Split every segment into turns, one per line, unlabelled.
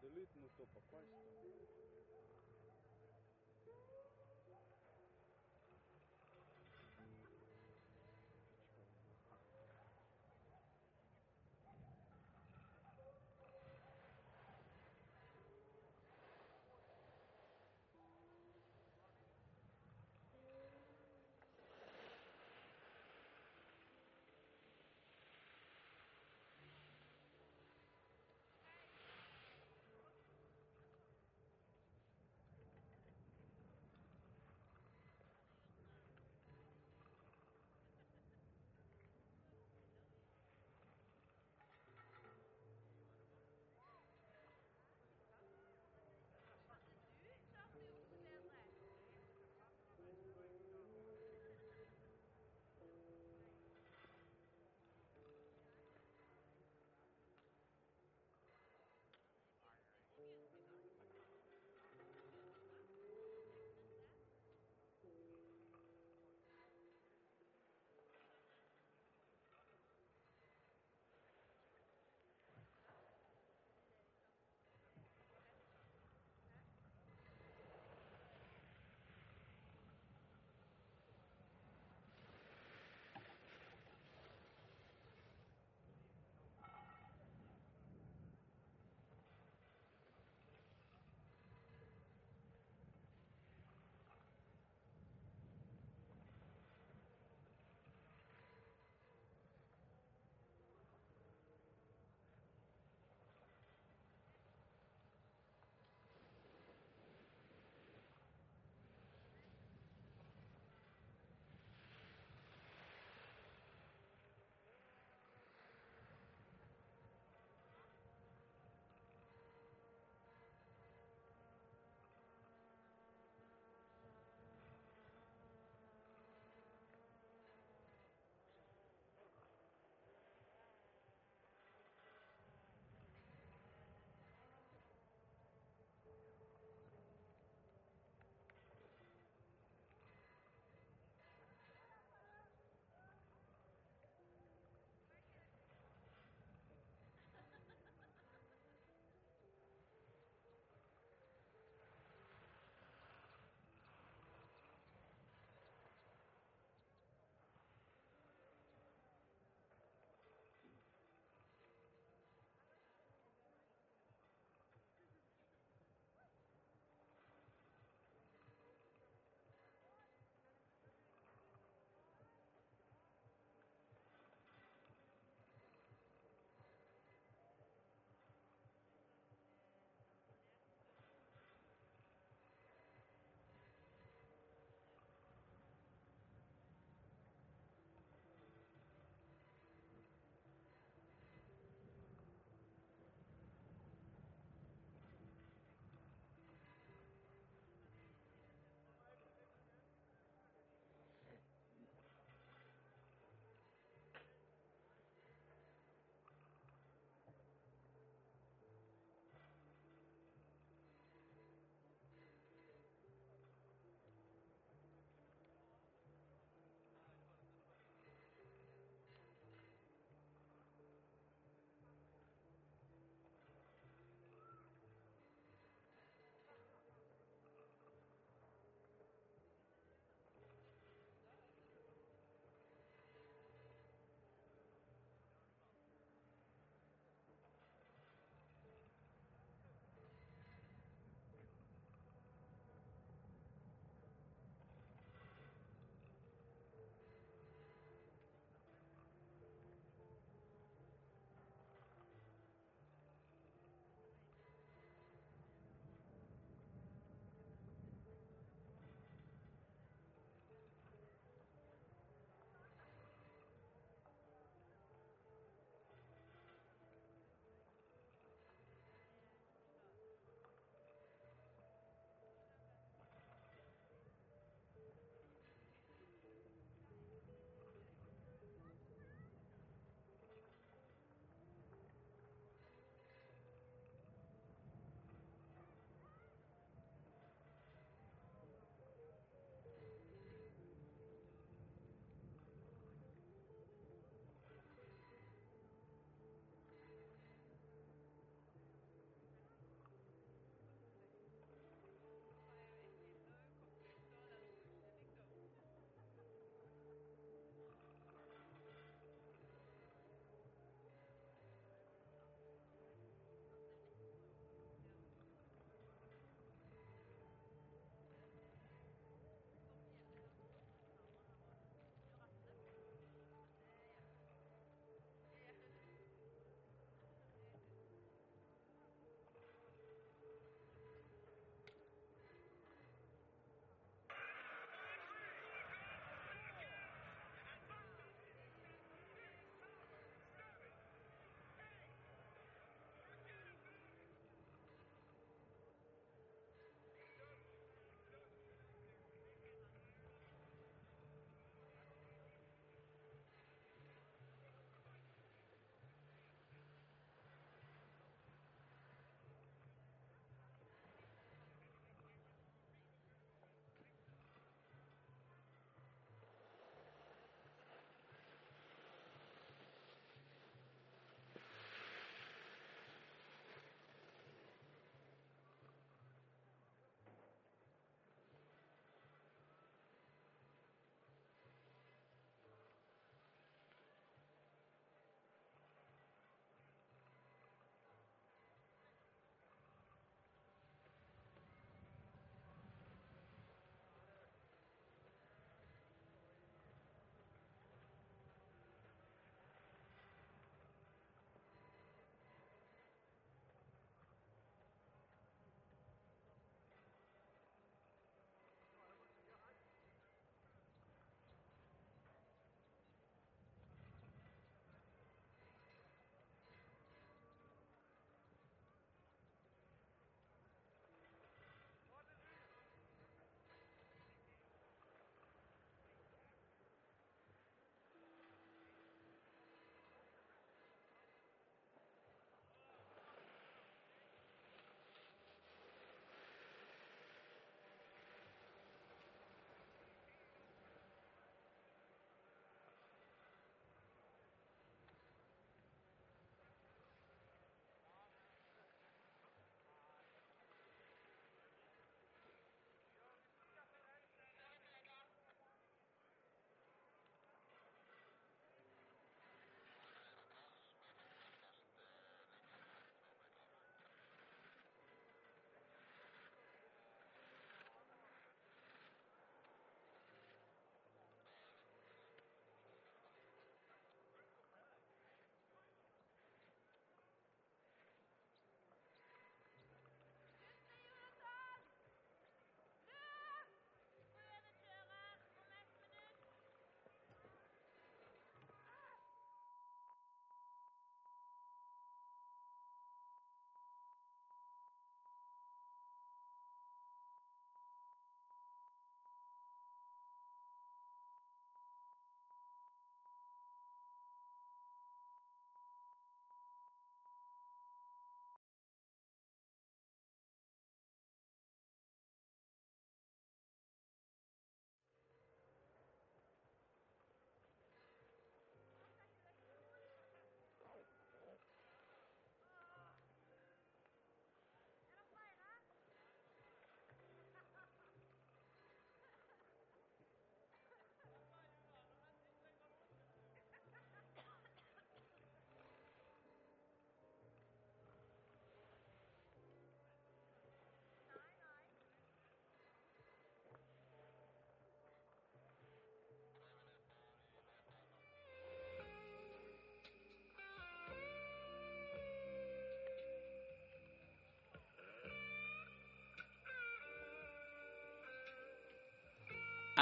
застрелити, ну то попасть. Там.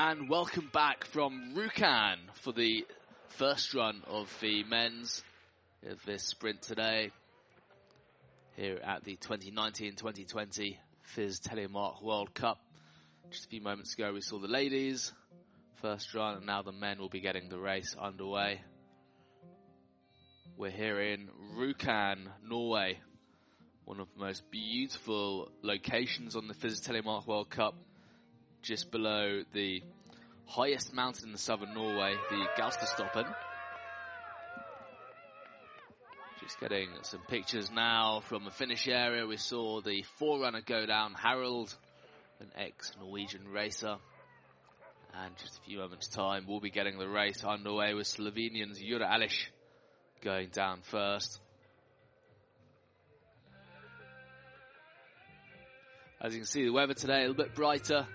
And welcome back from Rjukan for the first run of the men's of this sprint today here at the 2019-2020 FIS Telemark World Cup. Just a few moments ago we saw the ladies first run and now the men will be getting the race underway. We're here in Rjukan, Norway, one of the most beautiful locations on the FIS Telemark World Cup just below the highest mountain in southern Norway, the Gaustatoppen. Just getting some pictures now from the finish area. We saw the forerunner go down, Harold, an ex-Norwegian racer. And just a few moments time, we'll be getting the race underway with Slovenians Jura Alish going down first. As you can see, the weather today a little bit brighter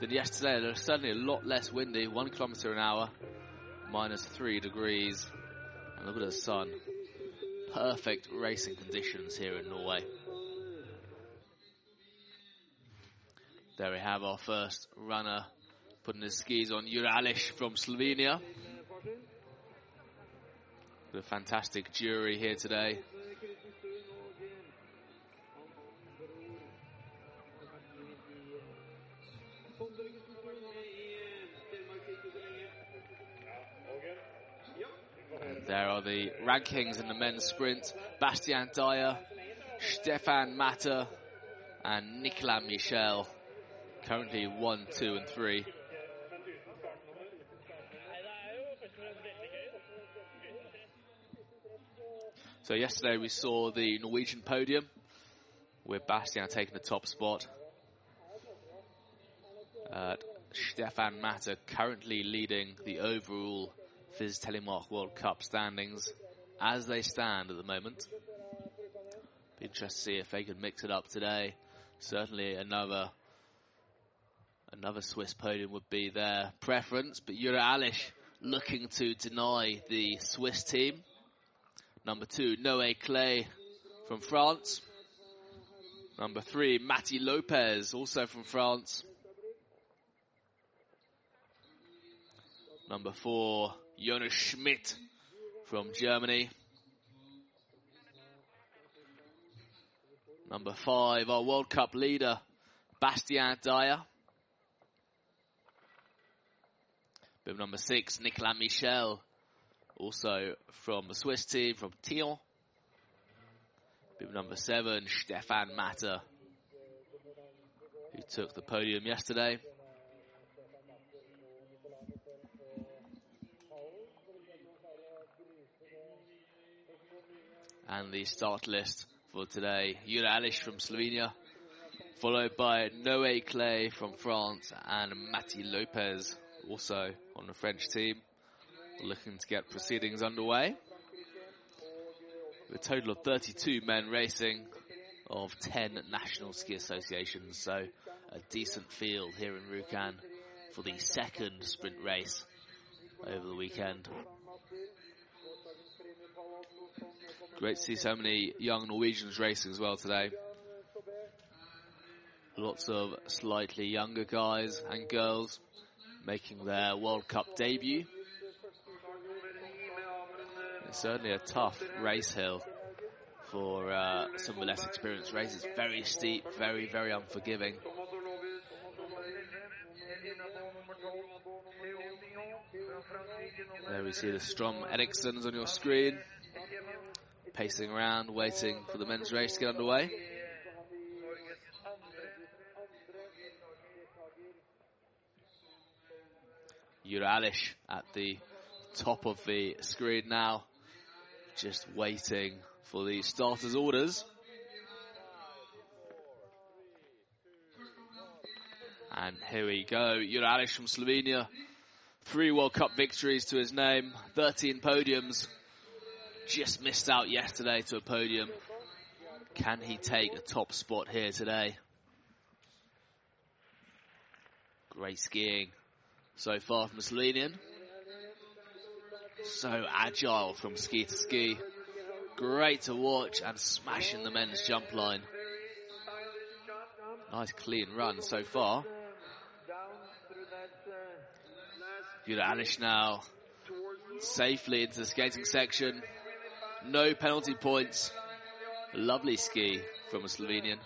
than yesterday. There's certainly a lot less windy, one kilometre an hour, minus three degrees. And look at the sun. Perfect racing conditions here in Norway. There we have our first runner putting his skis on Juralish from Slovenia. The fantastic jury here today. There are the rankings in the men's sprint. Bastien Dayer, Stefan Matter, and Nicolas Michel. Currently one, two, and three. So yesterday we saw the Norwegian podium with Bastien taking the top spot. Uh, Stefan Matter currently leading the overall FIS Telemark World Cup standings as they stand at the moment. Be interested to see if they can mix it up today. Certainly another another Swiss podium would be their preference, but Jura Alish looking to deny the Swiss team. Number two, Noé Claye from France. Number three, Matti Lopez, also from France. Number four, Jonas Schmidt from Germany. Number five, our World Cup leader, Bastien Dayer. Bib number six, Nicolas Michel also from the Swiss team, from Thion. Bib number seven, Stefan Matter, who took the podium yesterday. And the start list for today, Jura Alish from Slovenia, followed by Noé Claye from France and Matti Lopez, also on the French team looking to get proceedings underway. A total of 32 men racing of 10 national ski associations, so a decent field here in Rjukan for the second sprint race over the weekend. Great to see so many young Norwegians racing as well today. Lots of slightly younger guys and girls making their World Cup debut. It's certainly a tough race hill for uh, some of the less experienced racers. Very steep, very, very unforgiving. There we see the Strom Erikssons on your screen, pacing around, waiting for the men's race to get underway. Jura Alish at the top of the screen now just waiting for the starters' orders. And here we go. Jura from Slovenia. Three World Cup victories to his name. 13 podiums. Just missed out yesterday to a podium. Can he take a top spot here today? Great skiing so far from Slovenian. So agile from ski to ski. Great to watch and smashing the men's jump line. Nice clean run so far. Juralic now safely into the skating section. No penalty points. Lovely ski from a Slovenian.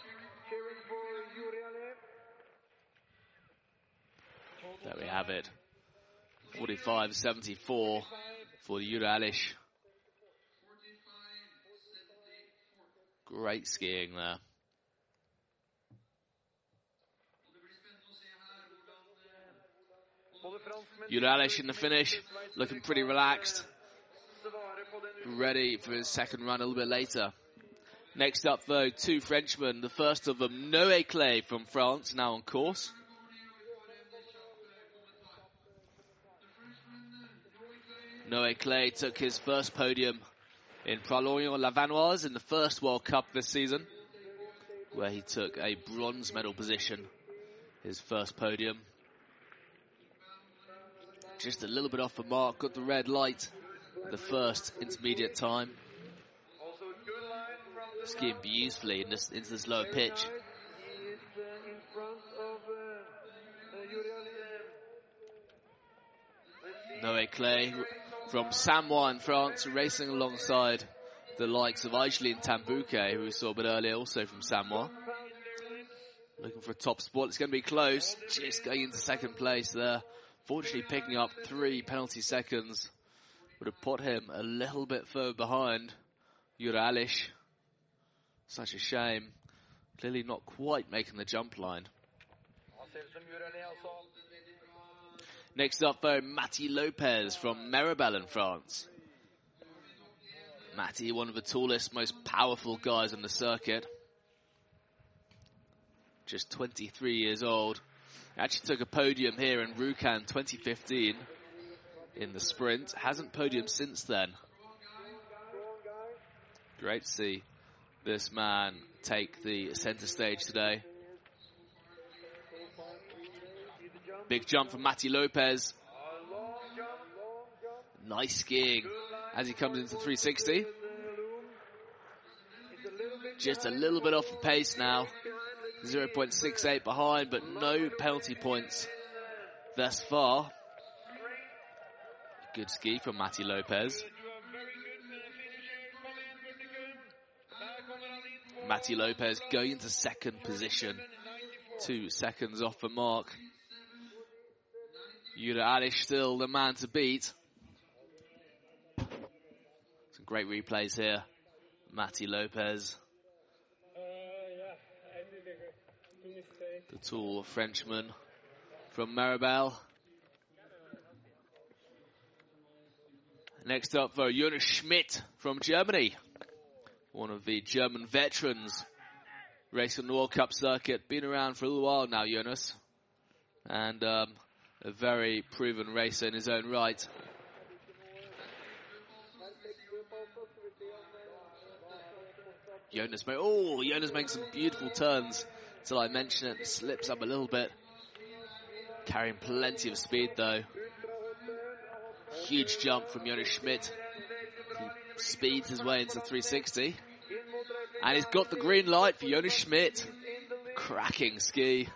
There we have it. 45-74 for the Juralic. Great skiing there. Juralic in the finish, looking pretty relaxed. Ready for his second run a little bit later. Next up, though, two Frenchmen. The first of them, Noé Claye from France, now on course. Noé Claye took his first podium in Pralognan-la-Vanoise in the first World Cup this season, where he took a bronze medal position, his first podium. Just a little bit off the mark, got the red light, the first intermediate time. Skiing beautifully in this, into this lower pitch. Noé Claye from Samoëns in France, racing alongside the likes of Argeline Tan-Bouquet, who we saw a bit earlier, also from Samoëns. Looking for a top spot. It's going to be close. Just going into second place there. Fortunately, picking up three penalty seconds would have put him a little bit further behind Juralic. Such a shame. Clearly not quite making the jump line. Next up, though, Matty Lopez from Meribel in France. Matty, one of the tallest, most powerful guys on the circuit. Just 23 years old. Actually took a podium here in Rjukan 2015 in the sprint. Hasn't podium since then. Great to see this man take the center stage today. Big jump from Matty Lopez. Nice skiing as he comes into 360. Just a little bit off the pace now. 0.68 behind, but no penalty points thus far. Good ski from Matty Lopez. Matty Lopez going into second position. Two seconds off the mark. Juralic still the man to beat. Some great replays here. Matty Lopez. The tall Frenchman from Meribel. Next up, though, Jonas Schmidt from Germany. One of the German veterans racing the World Cup circuit. Been around for a little while now, Jonas. And um, a very proven racer in his own right. Jonas, oh, Jonas making some beautiful turns till I mention it. Slips up a little bit. Carrying plenty of speed though. Huge jump from Jonas Schmidt. He speeds his way into 360. And he's got the green light for Jonas Schmidt. Cracking ski.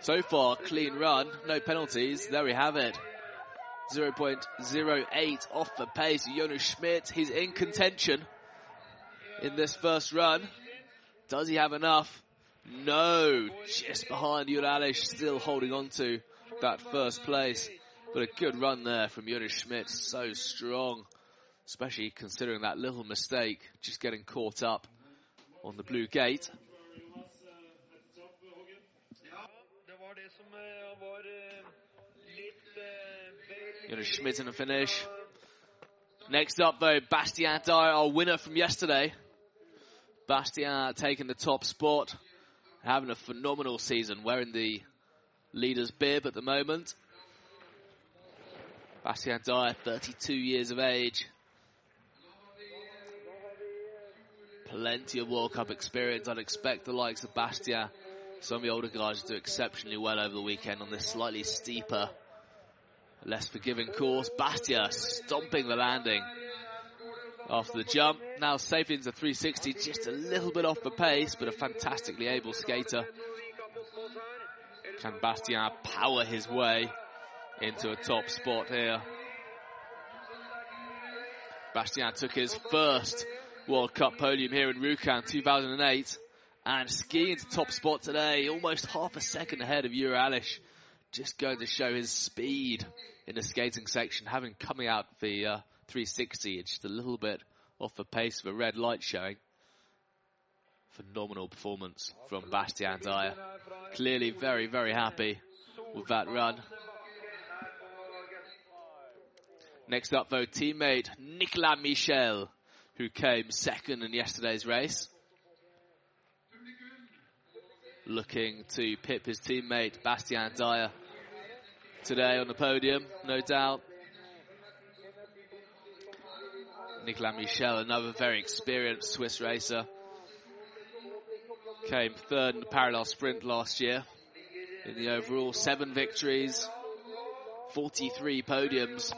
So far, clean run, no penalties. There we have it. 0.08 off the pace. Jonas Schmidt, he's in contention in this first run. Does he have enough? No, just behind Juralic, still holding on to that first place. But a good run there from Jonas Schmidt, so strong, especially considering that little mistake, just getting caught up on the blue gate. Jonas Schmidt in the finish. Next up though, Bastien Dayer, our winner from yesterday. Bastien taking the top spot, having a phenomenal season, wearing the leader's bib at the moment. Bastien Dayer, 32 years of age. Plenty of World Cup experience. I'd expect the likes of Bastia, some of the older guys, do exceptionally well over the weekend on this slightly steeper, less forgiving course. Bastia stomping the landing after the jump. Now safely into 360, just a little bit off the pace, but a fantastically able skater. Can Bastien power his way into a top spot here. Bastien took his first World Cup podium here in Rjukan 2008 and skiing to top spot today, almost half a second ahead of Jure Alish. Just going to show his speed in the skating section, having coming out the uh, 360, just a little bit off the pace of a red light showing. Phenomenal performance from Bastien Dayer. Clearly very, very happy with that run. Next up, though, teammate Nicolas Michel, who came second in yesterday's race. Looking to pip his teammate Bastien Dayer today on the podium, no doubt. Nicolas Michel, another very experienced Swiss racer. Came third in the parallel sprint last year. In the overall, seven victories, 43 podiums.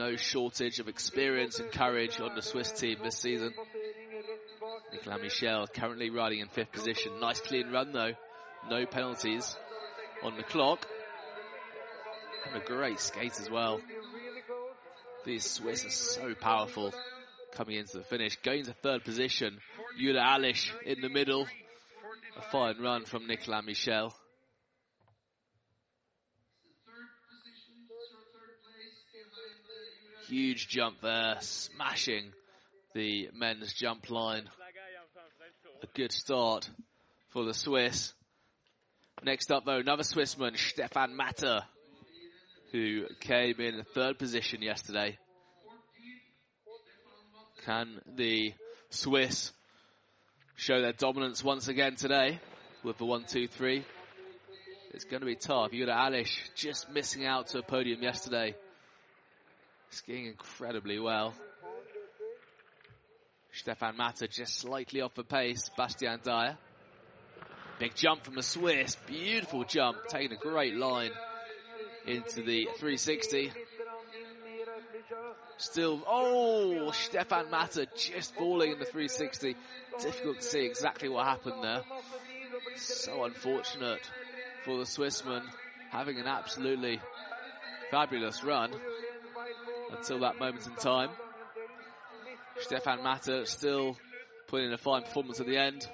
No shortage of experience and courage on the Swiss team this season. Nicolas Michel currently riding in fifth position. Nice clean run though. No penalties on the clock. And a great skate as well. These Swiss are so powerful coming into the finish. Going to third position, Jure Alish in the middle. A fine run from Nicolas Michel. Huge jump there, smashing the men's jump line. A good start for the Swiss. Next up though, another Swissman, Stefan Matter who came in third position yesterday. Can the Swiss show their dominance once again today with the one, two, three? It's going to be tough. Got Alish just missing out to a podium yesterday. Skiing incredibly well. Stefan Matter just slightly off the pace. Bastien Dayer. Big jump from the Swiss. Beautiful jump. Taking a great line into the 360. Still, oh, Stefan Matter just falling in the 360. Difficult to see exactly what happened there. So unfortunate for the Swissman having an absolutely fabulous run until that moment in time. Stefan Matter still putting in a fine performance at the end.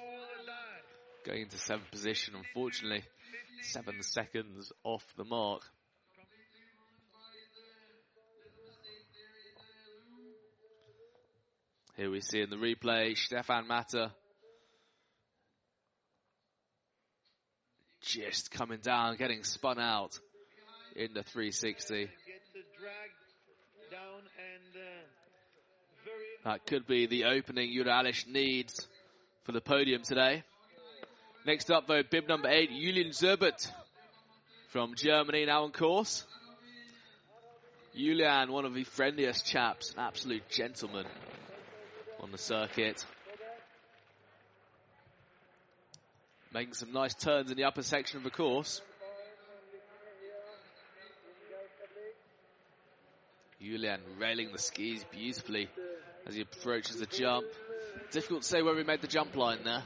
Going into seventh position, unfortunately. Seven seconds off the mark. Here we see in the replay, Stefan Matter just coming down, getting spun out in the 360. That could be the opening Jure Alish needs for the podium today. Next up though, bib number eight, Julian Zerbert from Germany now on course. Julian, one of the friendliest chaps, an absolute gentleman on the circuit. Making some nice turns in the upper section of the course. Julian railing the skis beautifully as he approaches the jump. Difficult to say where he made the jump line there.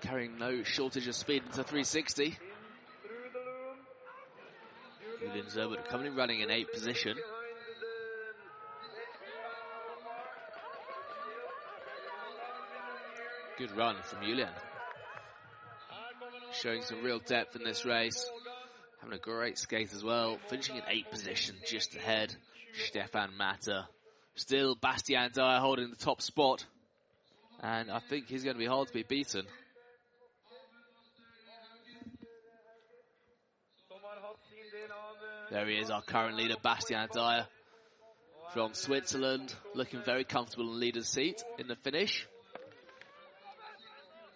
Carrying no shortage of speed into 360. Julian Zerbert coming in running in eighth position. Good run from Julian. Showing some real depth in this race. Having a great skate as well. Finishing in eighth position, just ahead. Stefan Matter. Still Bastien Dayer uh, holding the top spot. And I think he's going to be hard to be beaten. There he is, our current leader, Bastien Dayer from Switzerland. Looking very comfortable in the leader's seat in the finish.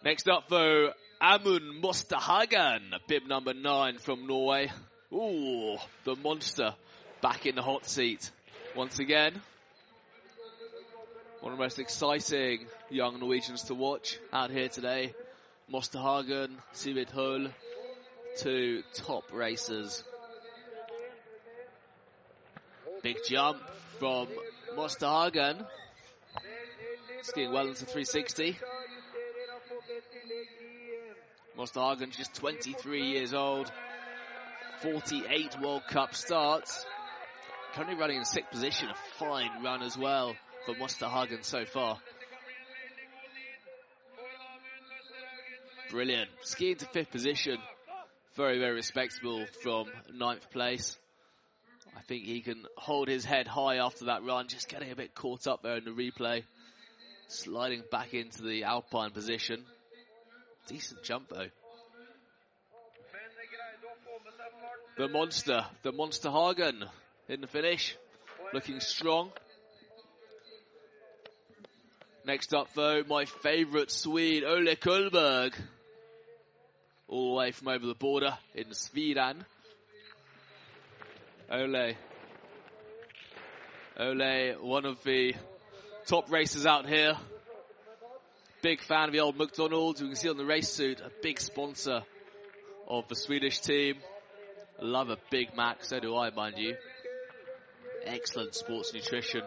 Next up, though, Amund Mosterhagen, bib number nine from Norway. Ooh, the monster back in the hot seat once again. One of the most exciting young Norwegians to watch out here today. Mosterhagen, Sivit Hull, two top racers. Big jump from Mosterhagen. Skiing well into 360. Mosterhagen just 23 years old. 48 World Cup starts. Currently running in sixth position, a fine run as well for Mosterhagen so far. Brilliant. Skiing to fifth position. Very, very respectable from ninth place. I think he can hold his head high after that run, just getting a bit caught up there in the replay. Sliding back into the alpine position. Decent jump though. The monster, the Monster Hagen in the finish. Looking strong. Next up though, my favourite Swede, Ole Kullberg. All the way from over the border in Sweden. Ole. Ole, one of the top racers out here. Big fan of the old McDonald's. You can see on the race suit, a big sponsor of the Swedish team. Love a Big Mac, so do I, mind you. Excellent sports nutrition.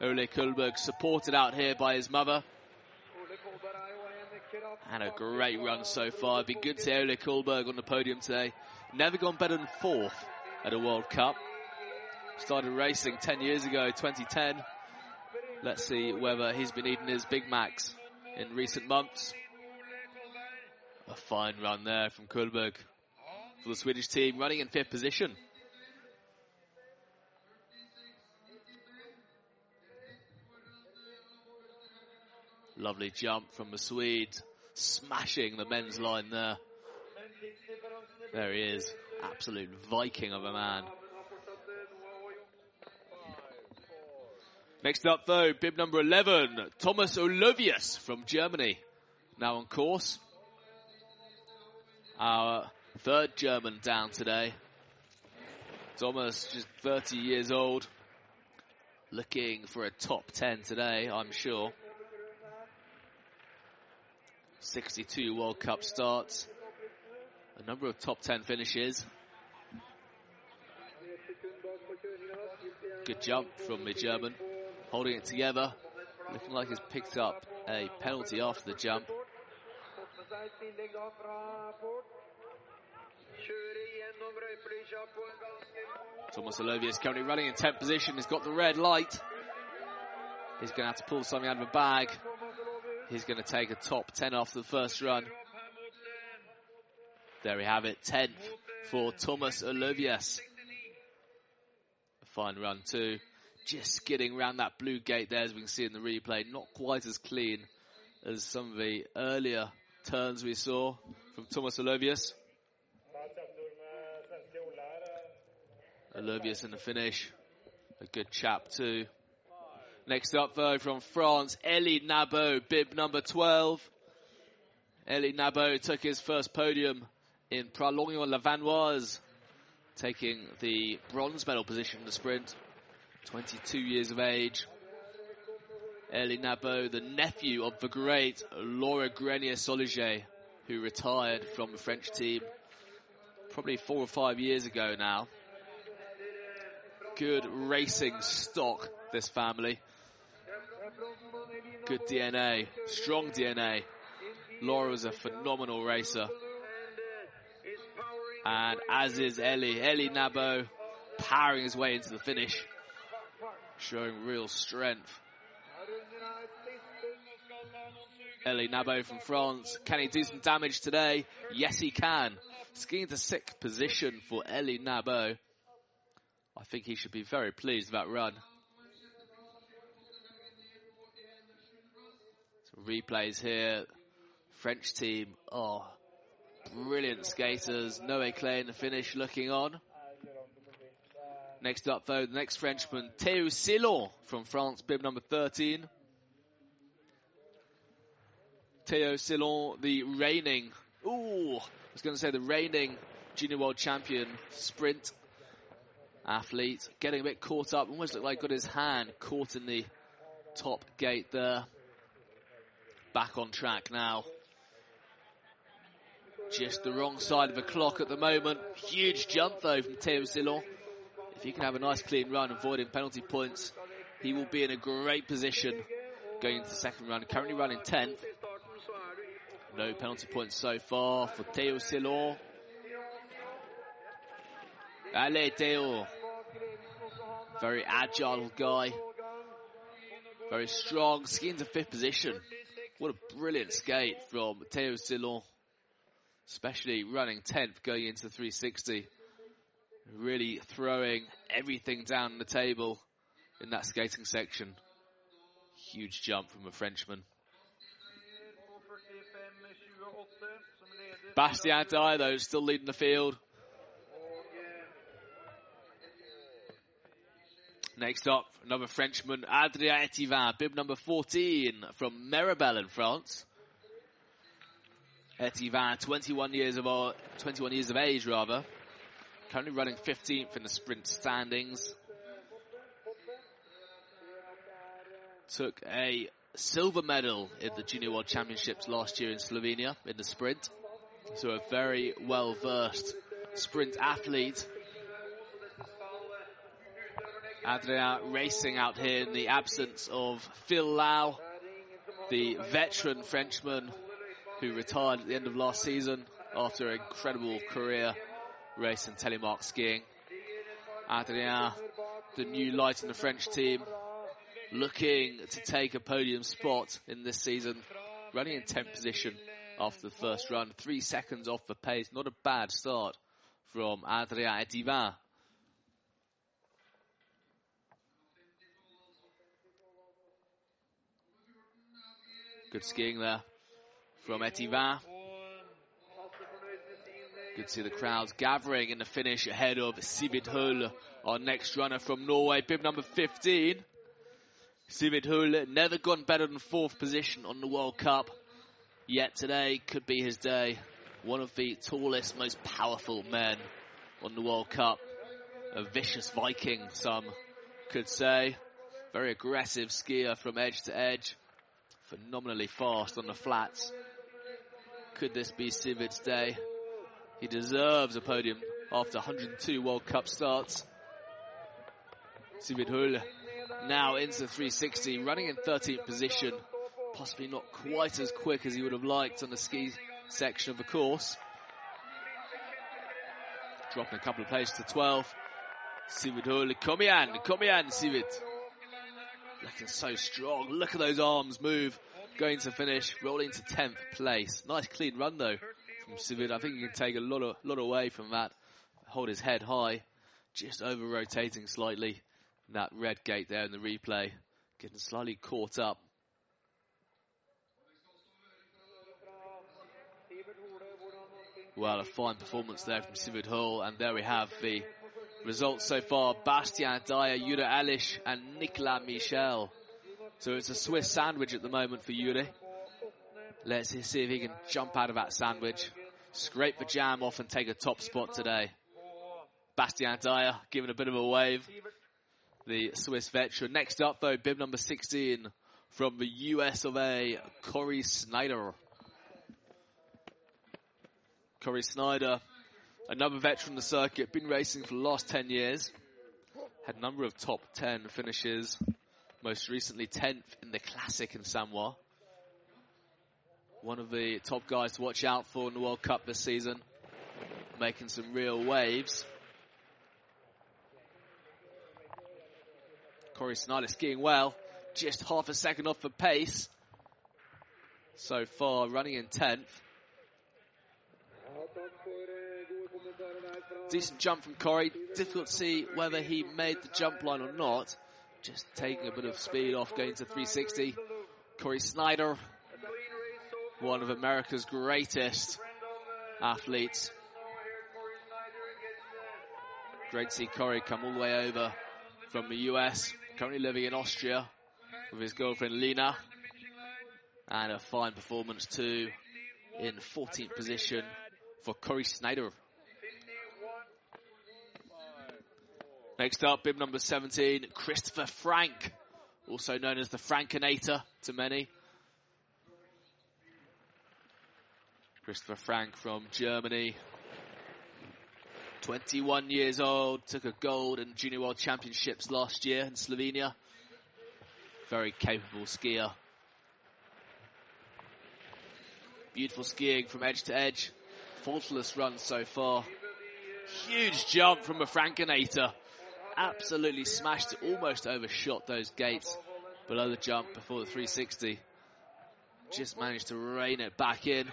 Ole Kullberg supported out here by his mother. And a great run so far. It'd be good to see Ole Kullberg on the podium today. Never gone better than fourth at a World Cup. Started racing 10 years ago, 2010. Let's see whether he's been eating his Big Macs in recent months. A fine run there from Kullberg for the Swedish team, running in fifth position. Lovely jump from the Swede, smashing the men's line there. There he is, absolute Viking of a man. Next up though, bib number 11, Thomas Olovius from Germany. Now on course. Our third German down today. Thomas, just 30 years old. Looking for a top 10 today, I'm sure. 62 World Cup starts. A number of top 10 finishes. Good jump from the German. Holding it together. Looking like he's picked up a penalty after the jump. Thomas Olovius currently running in 10th position. He's got the red light. He's going to have to pull something out of a bag. He's going to take a top 10 after the first run. There we have it, 10th for Thomas Olovius. A fine run too. Just skidding around that blue gate there as we can see in the replay. Not quite as clean as some of the earlier turns we saw from Thomas Olovius. Olovius in the finish. A good chap too. Next up though from France, Elie Nabo, bib number 12. Elie Nabo took his first podium in Pralognan-la-Vanoise, taking the bronze medal position in the sprint. 22 years of age. Elie Nabo, the nephew of the great Laura Grenier-Soliget, who retired from the French team probably four or five years ago now. Good racing stock, this family. Good DNA, strong DNA. Laura's a phenomenal racer. And as is Elie. Elie Nabo powering his way into the finish, showing real strength. Elie Nabo from France. Can he do some damage today? Yes, he can. Skiing to sixth position for Elie Nabo. I think he should be very pleased with that run. Replays here. French team, oh, brilliant skaters. Noé Claye in the finish looking on. Next up, though, the next Frenchman, Théo Silon from France, bib number 13. Théo Silon, the reigning, ooh, I was going to say the reigning junior world champion sprint athlete, getting a bit caught up, almost looked like got his hand caught in the top gate there back on track now. Just the wrong side of the clock at the moment. Huge jump though from Théo Silon. If he can have a nice clean run, avoiding penalty points, he will be in a great position going into the second round. Currently running 10th. No penalty points so far for Théo Silon. Ale Teo. Very agile guy. Very strong. Skiing to fifth position. What a brilliant skate from Theo Silon. Especially running 10th going into 360. Really throwing everything down the table in that skating section. Huge jump from a Frenchman. Bastien Dayer, though, still leading the field. Next up, another Frenchman, Adrien Etivin, bib number 14 from Meribel in France. Etivin, 21 years of 21 years of age, rather. Currently running 15th in the sprint standings. Took a silver medal in the Junior World Championships last year in Slovenia in the sprint. So a very well versed sprint athlete. Adrien racing out here in the absence of Phil Lau, the veteran Frenchman who retired at the end of last season after an incredible career racing in telemark skiing. Adrien, the new light in the French team, looking to take a podium spot in this season, running in 10th position after the first run, three seconds off the pace. Not a bad start from Adrien Etivin. Good skiing there from Etivin. Good to see the crowds gathering in the finish ahead of Sivit Hull, our next runner from Norway, bib number 15. Sivit Hull never gone better than fourth position on the World Cup. Yet today could be his day. One of the tallest, most powerful men on the World Cup. A vicious Viking, some could say. Very aggressive skier from edge to edge. Phenomenally fast on the flats. Could this be Sivit's day? He deserves a podium after 102 World Cup starts. Sivit Hull now into 360, running in 13th position possibly not quite as quick as he would have liked on the ski section of the course. Dropping a couple of places to 12. Sivit in, come in, Sivit. Looking so strong. Look at those arms move. Going to finish, rolling to 10th place. Nice clean run though from Sivit. I think he can take a lot of lot away from that. Hold his head high. Just over rotating slightly. That red gate there in the replay. Getting slightly caught up. Well, a fine performance there from Sivit Hull, and there we have the results so far. Bastien Dayer, Jure Alish, and Nicolas Michel. So it's a Swiss sandwich at the moment for Jure. Let's see if he can jump out of that sandwich, scrape the jam off and take a top spot today. Bastien Dayer giving a bit of a wave. The Swiss veteran. Next up though, bib number 16 from the US of A, Corey Snyder. Corey Snyder, another veteran of the circuit, been racing for the last 10 years. Had a number of top 10 finishes, most recently 10th in the Classic in Samoëns. One of the top guys to watch out for in the World Cup this season, making some real waves. Corey Snyder skiing well, just half a second off the pace. So far, running in 10th. Decent jump from Corey. Difficult to see whether he made the jump line or not. Just taking a bit of speed off going to 360. Corey Snyder, one of America's greatest athletes. Great to see Corey come all the way over from the US, currently living in Austria with his girlfriend Lena. And a fine performance too in 14th position for Corey Snyder. Next up, bib number 17, Christopher Frank, also known as the Frankinator to many. Christopher Frank from Germany. 21 years old, took a gold in Junior World Championships last year in Slovenia. Very capable skier. Beautiful skiing from edge to edge. Faultless run so far. Huge jump from a Frankinator. Absolutely smashed it, almost overshot those gates below the jump before the 360. Just managed to rein it back in.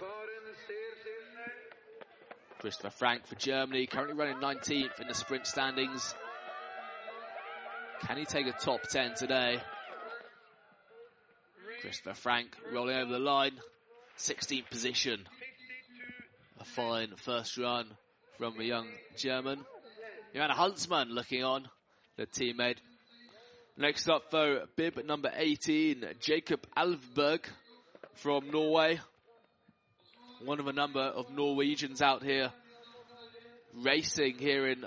Christopher Frank for Germany, currently running 19th in the sprint standings. Can he take a top 10 today? Christopher Frank rolling over the line, 16th position. A fine first run from a young German. Johanna Huntsman looking on, the teammate. Next up though, bib number 18, Jacob Alvberg from Norway. One of a number of Norwegians out here racing here in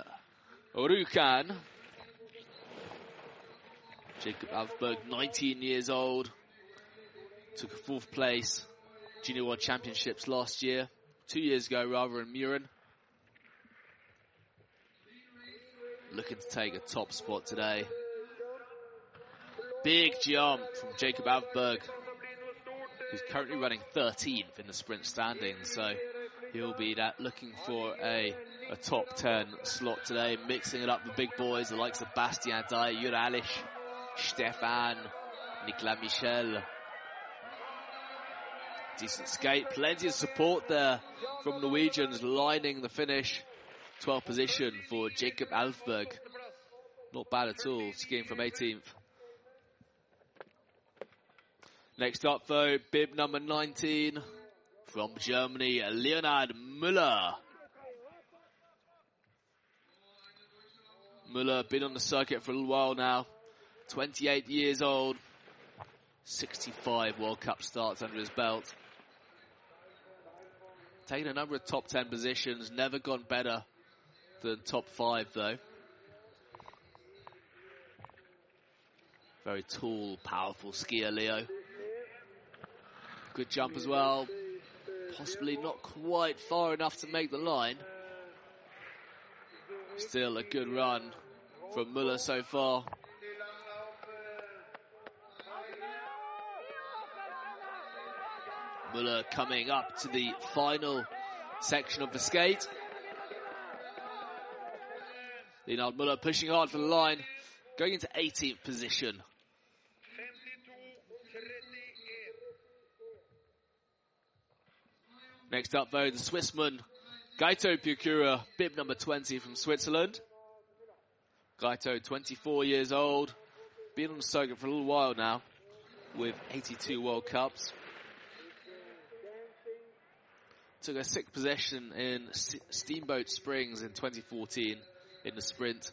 Rjukan. Jacob Alvberg, 19 years old, took fourth place Junior World Championships last year, two years ago rather in Mürren. Looking to take a top spot today. Big jump from Jacob Alvberg, who's currently running 13th in the sprint standings, so he'll be that looking for a a top 10 slot today, mixing it up with big boys, the likes of Bastien Dayer, Jure Alish, Stefan, Nicolas Michel. Decent skate, plenty of support there from Norwegians lining the finish. 12th position for Jacob Alvberg. Not bad at all, skiing from 18th. Next up though, bib number 19 from Germany, Leonhard Müller. Muller been on the circuit for a little while now. 28 years old. 65 World Cup starts under his belt. Taken a number of top 10 positions, never gone better than top 5 though. Very tall, powerful skier, Leo. Good jump as well. Possibly not quite far enough to make the line. Still a good run from Muller so far. Muller coming up to the final section of the skate. Leonhard Muller pushing hard for the line, going into 18th position. Next up though, the Swissman Gaito Pukura, bib number 20 from Switzerland. Gaito, 24 years old, been on the circuit for a little while now, with 82 World Cups. Took a sixth position in Steamboat Springs in 2014 in the sprint.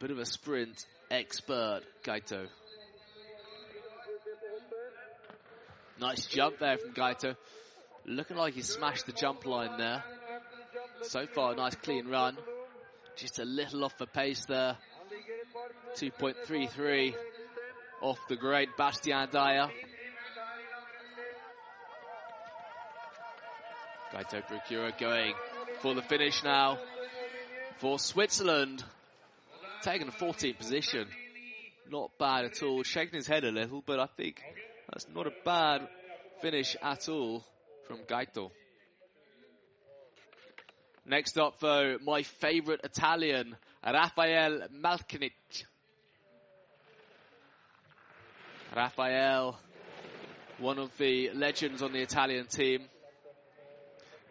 Bit of a sprint expert, Gaito. Nice jump there from Gaito. Looking like he smashed the jump line there. So far, a nice clean run. Just a little off the pace there. 2.33 off the great Bastien Dayer. Gaito Procura going for the finish now for Switzerland. Taking a 14th position. Not bad at all. Shaking his head a little, but I think that's not a bad finish at all from Gaito. Next up, though, my favourite Italian, Rafael Malkinic. Rafael, one of the legends on the Italian team.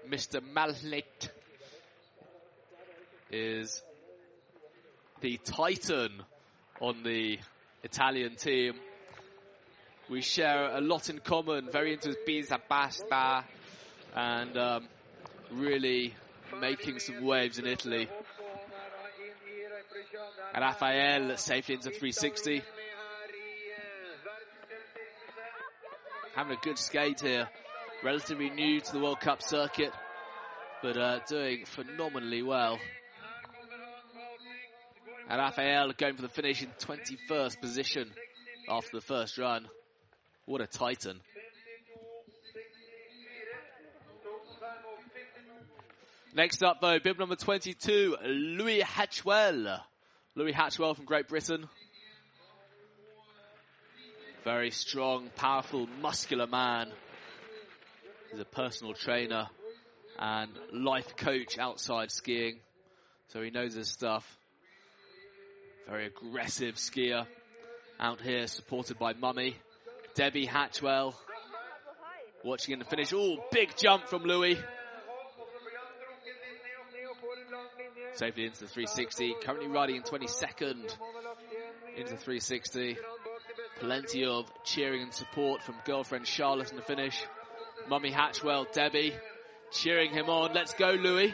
Mr. Malkinic is the titan on the Italian team. We share a lot in common, very into pizza pasta and um, really making some waves in Italy. Rafael safely into 360. Having a good skate here. Relatively new to the World Cup circuit, but uh, doing phenomenally well. And Rafael going for the finish in 21st position after the first run. What a titan. Next up, though, bib number 22, Louis Hatchwell. Louis Hatchwell from Great Britain. Very strong, powerful, muscular man. He's a personal trainer and life coach outside skiing. So he knows his stuff. Very aggressive skier out here, supported by Mummy. Debbie Hatchwell watching in the finish. Oh, big jump from Louis. Safely into the 360. Currently riding in 22nd into 360. Plenty of cheering and support from girlfriend Charlotte in the finish. Mummy Hatchwell, Debbie, cheering him on. Let's go, Louis.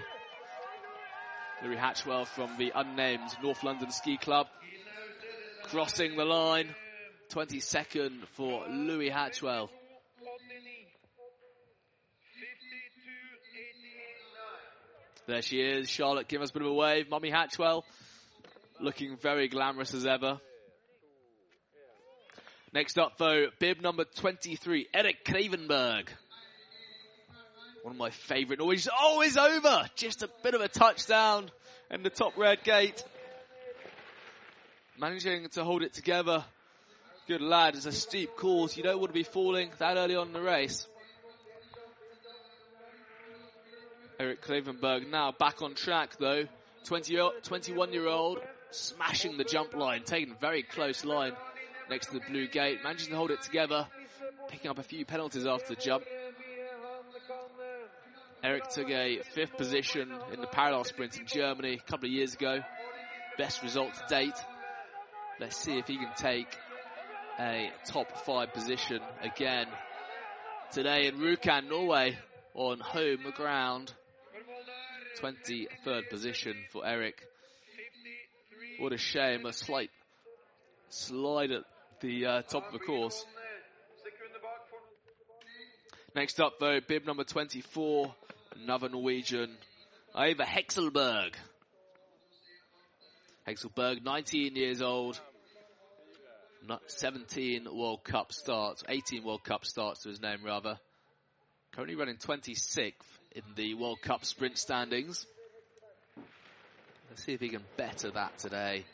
Louis Hatchwell from the unnamed North London Ski Club. Crossing the line. 22nd for Louis Hatchwell. There she is. Charlotte give us a bit of a wave. Mummy Hatchwell looking very glamorous as ever. Next up, though, bib number 23, Eric Kravenberg. One of my favourite Norwegians. Oh, it's over! Just a bit of a touchdown in the top red gate. Managing to hold it together. Good lad. It's a steep course. You don't want to be falling that early on in the race. Eric Kravenberg now back on track though. 20, uh, 21 year old smashing the jump line, taking a very close line next to the blue gate, managing to hold it together, picking up a few penalties after the jump. Erik took a fifth position in the parallel sprint in Germany a couple of years ago. Best result to date. Let's see if he can take a top five position again today in Rjukan, Norway, on home ground. 23rd position for Eric. What a shame, a slight slide at the uh, top of the course. Next up though, bib number 24, another Norwegian, Ivar Hexelberg. Hexelberg, 19 years old, 17 World Cup starts, 18 World Cup starts to his name rather. Currently running 26th in the World Cup sprint standings. Let's see if he can better that today.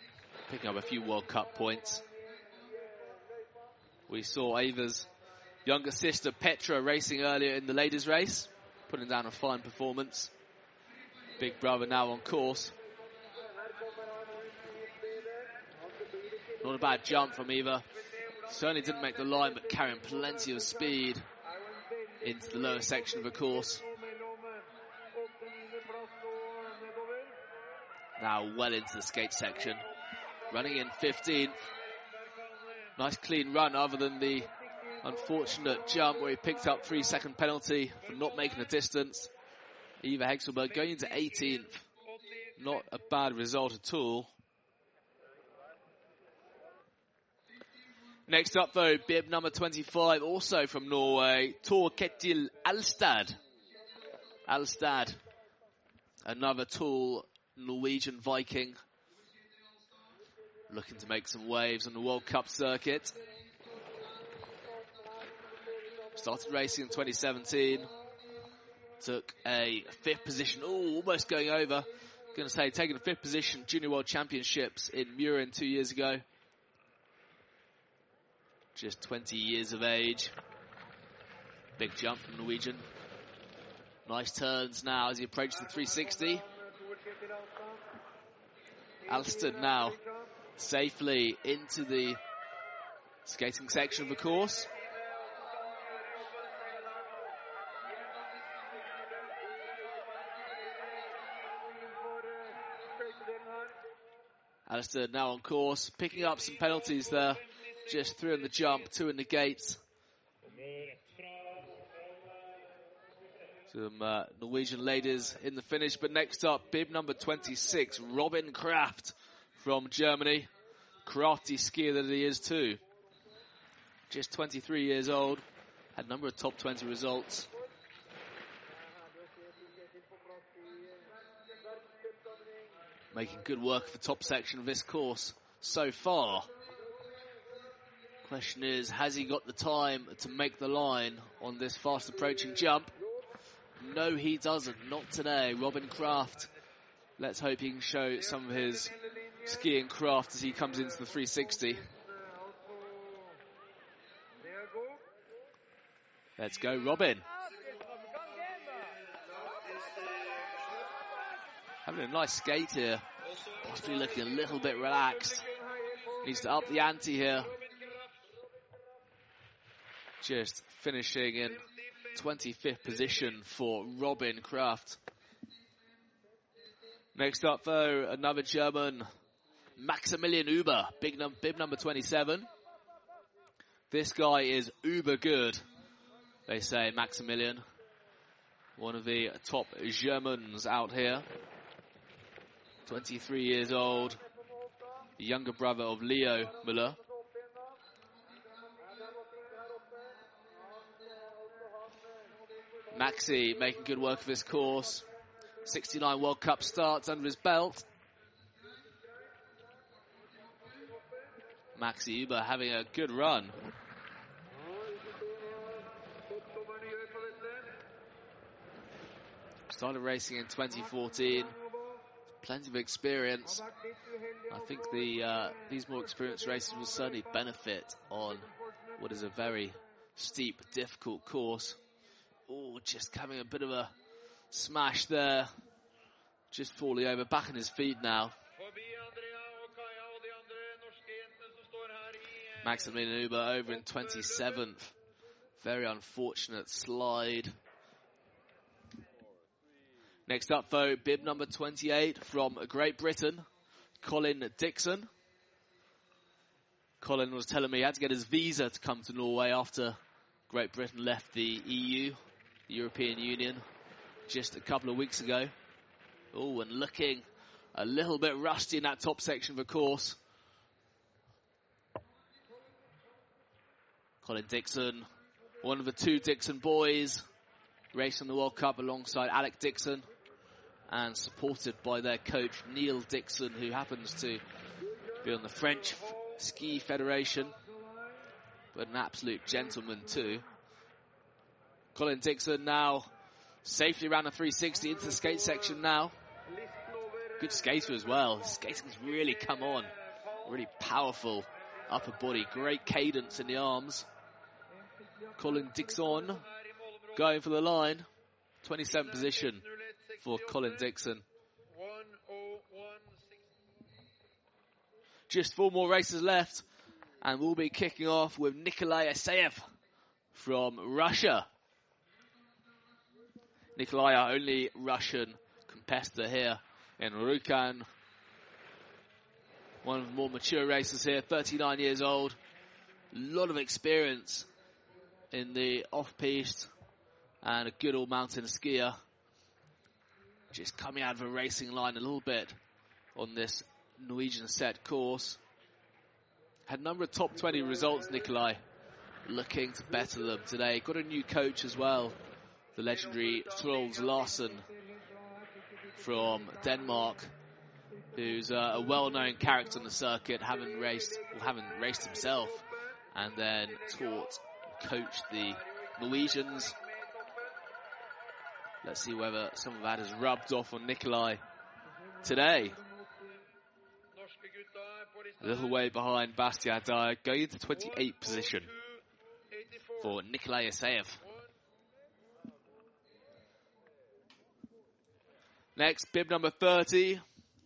Picking up a few World Cup points. We saw Ivar's younger sister Petra racing earlier in the ladies race, putting down a fine performance. Big brother now on course. Not a bad jump from Ivar. Certainly didn't make the line, but carrying plenty of speed into the lower section of the course. Now well into the skate section. Running in 15th. Nice clean run other than the unfortunate jump where he picked up three second penalty for not making a distance. Ivar Hekselberg going into 18th. Not a bad result at all. Next up though, bib number 25, also from Norway, Tor Ketil Alstad. Alstad, another tall Norwegian Viking, looking to make some waves on the World Cup circuit. Started racing in 2017, took a fifth position, oh, almost going over. Going to say, taking a fifth position, Junior World Championships in Mürren two years ago just 20 years of age. Big jump from Norwegian. Nice turns now as he approaches the 360. Alstad now safely into the skating section of the course. Alistair now on course, picking up some penalties there. Just through in the jump, two in the gates. Some uh, Norwegian ladies in the finish, but next up, bib number 26, Robin Kraft from Germany. Crafty skier that he is too. Just 23 years old, had a number of top 20 results. Making good work of the top section of this course so far. Question is, has he got the time to make the line on this fast approaching jump? No, he doesn't. Not today. Robin Kraft. Let's hope he can show some of his skiing craft as he comes into the 360. Let's go, Robin. A nice skate here. Possibly looking a little bit relaxed. Needs to up the ante here. Just finishing in 25th position for Robin Kraft. Next up, though, another German, Maximilian Uber, big num- bib number 27. This guy is uber good, they say, Maximilian. One of the top Germans out here. 23 years old, the younger brother of Leo Müller. Maxi making good work of his course. 69 World Cup starts under his belt. Maxi Uber having a good run. Started racing in 2014. Plenty of experience. I think the uh, these more experienced racers will certainly benefit on what is a very steep, difficult course. Oh, just having a bit of a smash there. Just falling over, back on his feet now. Maximilian Uber over in 27th. Very unfortunate slide. Next up, though, bib number 28 from Great Britain, Colin Dixon. Colin was telling me he had to get his visa to come to Norway after Great Britain left the EU, the European Union, just a couple of weeks ago. Oh, and looking a little bit rusty in that top section of the course. Colin Dixon, one of the two Dixon boys, racing the World Cup alongside Alec Dixon and supported by their coach Neil Dixon, who happens to be on the French Ski Federation, but an absolute gentleman too. Colin Dixon now safely around the 360 into the skate section now. Good skater as well. Skating's really come on. Really powerful upper body. Great cadence in the arms. Colin Dixon going for the line. 27th position for Colin Dixon. Just four more races left, and we'll be kicking off with Nikolai Asayev from Russia. Nikolai, our only Russian competitor here in Rjukan. One of the more mature racers here, 39 years old. A lot of experience in the off-piste and a good all mountain skier. Just coming out of a racing line a little bit on this Norwegian set course. Had a number of top 20 results, Nikolai. Looking to better them today. Got a new coach as well. The legendary Troels Larsen from Denmark, who's uh, a well-known character on the circuit, having raced, well, having raced himself, and then taught, coached the Norwegians Let's see whether some of that has rubbed off on Nikolai today. A little way behind Bastien Dayer, going into 28th position for Nikolai Asayev. Next, bib number 30,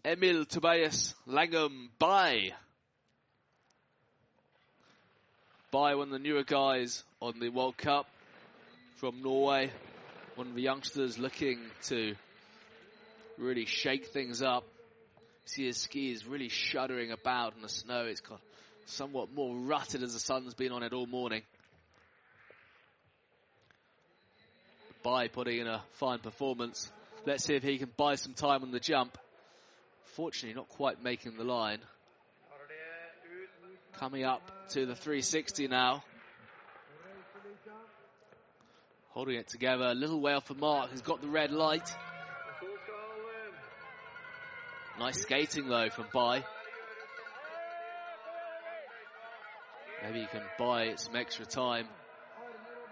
Emil Tobias Langum by. By one of the newer guys on the World Cup from Norway one of the youngsters looking to really shake things up. See his skis really shuddering about in the snow. It's got somewhat more rutted as the sun's been on it all morning. By putting in a fine performance. Let's see if he can buy some time on the jump. Fortunately, not quite making the line. Coming up to the 360 now. Holding it together, a little way off the mark. He's got the red light. Nice skating though from By. Maybe he can buy some extra time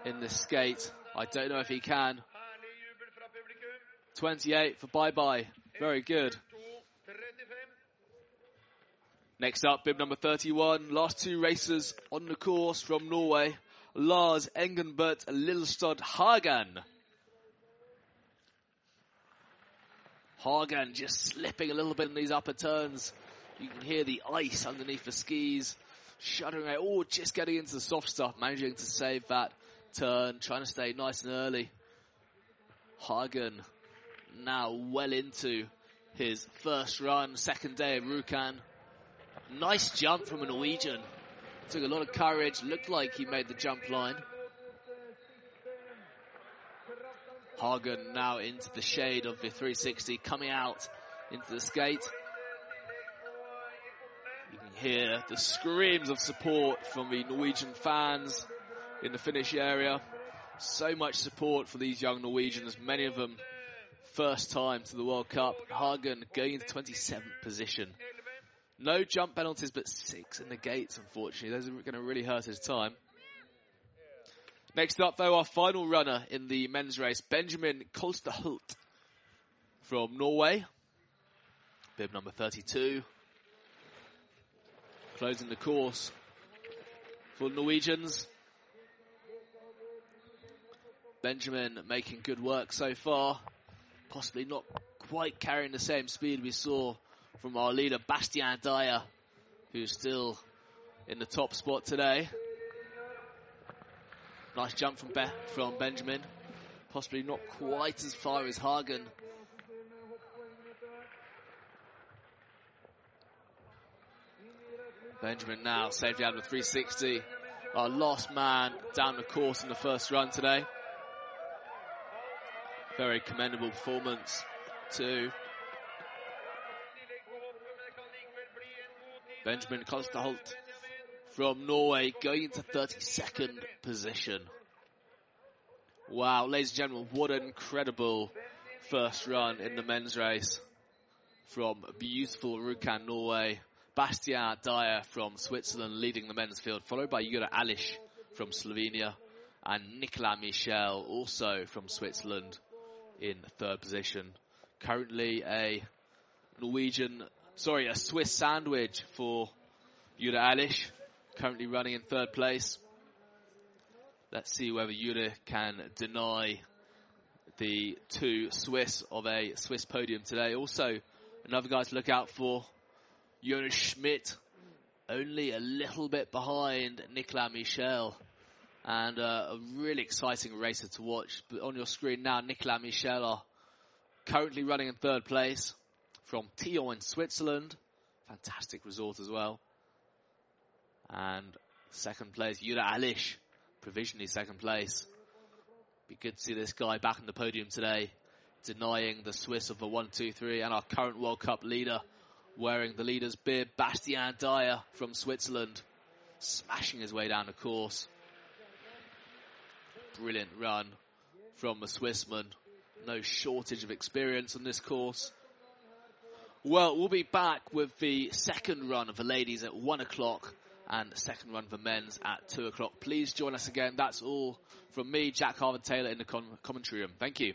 in the skate. I don't know if he can. 28 for Bye Bye. Very good. Next up, bib number 31. Last two racers on the course from Norway. Lars Engenbert Lilstad Hagen. Hagen just slipping a little bit in these upper turns. You can hear the ice underneath the skis. Shuddering out. Oh, just getting into the soft stuff. Managing to save that turn. Trying to stay nice and early. Hagen now well into his first run. Second day of Rjukan. Nice jump from a Norwegian. Took a lot of courage. Looked like he made the jump line. Hagen now into the shade of the 360, coming out into the skate. You can hear the screams of support from the Norwegian fans in the finish area. So much support for these young Norwegians, many of them first time to the World Cup. Hagen going into 27th position. No jump penalties, but six in the gates, unfortunately. Those are going to really hurt his time. Next up, though, our final runner in the men's race, Benjamin Kolstahult from Norway. Bib number 32. Closing the course for Norwegians. Benjamin making good work so far. Possibly not quite carrying the same speed we saw from our leader, Bastien Dayer, who's still in the top spot today. Nice jump from Be from Benjamin. Possibly not quite as far as Hagen. Benjamin now saved out of 360. Our last man down the course in the first run today. Very commendable performance too. Benjamin Kolstahult from Norway going into 32nd position. Wow, ladies and gentlemen, what an incredible first run in the men's race from beautiful Rjukan, Norway. Bastien Dayer from Switzerland leading the men's field, followed by Jure Alish from Slovenia and Nicolas Michel also from Switzerland in third position. Currently a Norwegian, sorry, a Swiss sandwich for Jure Alish currently running in third place. Let's see whether Jure can deny the two Swiss of a Swiss podium today. Also, another guy to look out for, Jonas Schmidt, only a little bit behind Nicolas Michel. And uh, a really exciting racer to watch. But on your screen now, Nicolas Michel are currently running in third place from Thyon in Switzerland. Fantastic resort as well. And second place, Jure Alish, provisionally second place. Be good to see this guy back on the podium today, denying the Swiss of the 1 2 3 and our current World Cup leader, wearing the leader's beard, Bastien Dayer from Switzerland, smashing his way down the course. Brilliant run from the Swissman. No shortage of experience on this course. Well, we'll be back with the second run of the ladies at one o'clock and the second run for men's at 2 o'clock. Please join us again. That's all from me, Jack Harvard Taylor, in the commentary room. Thank you.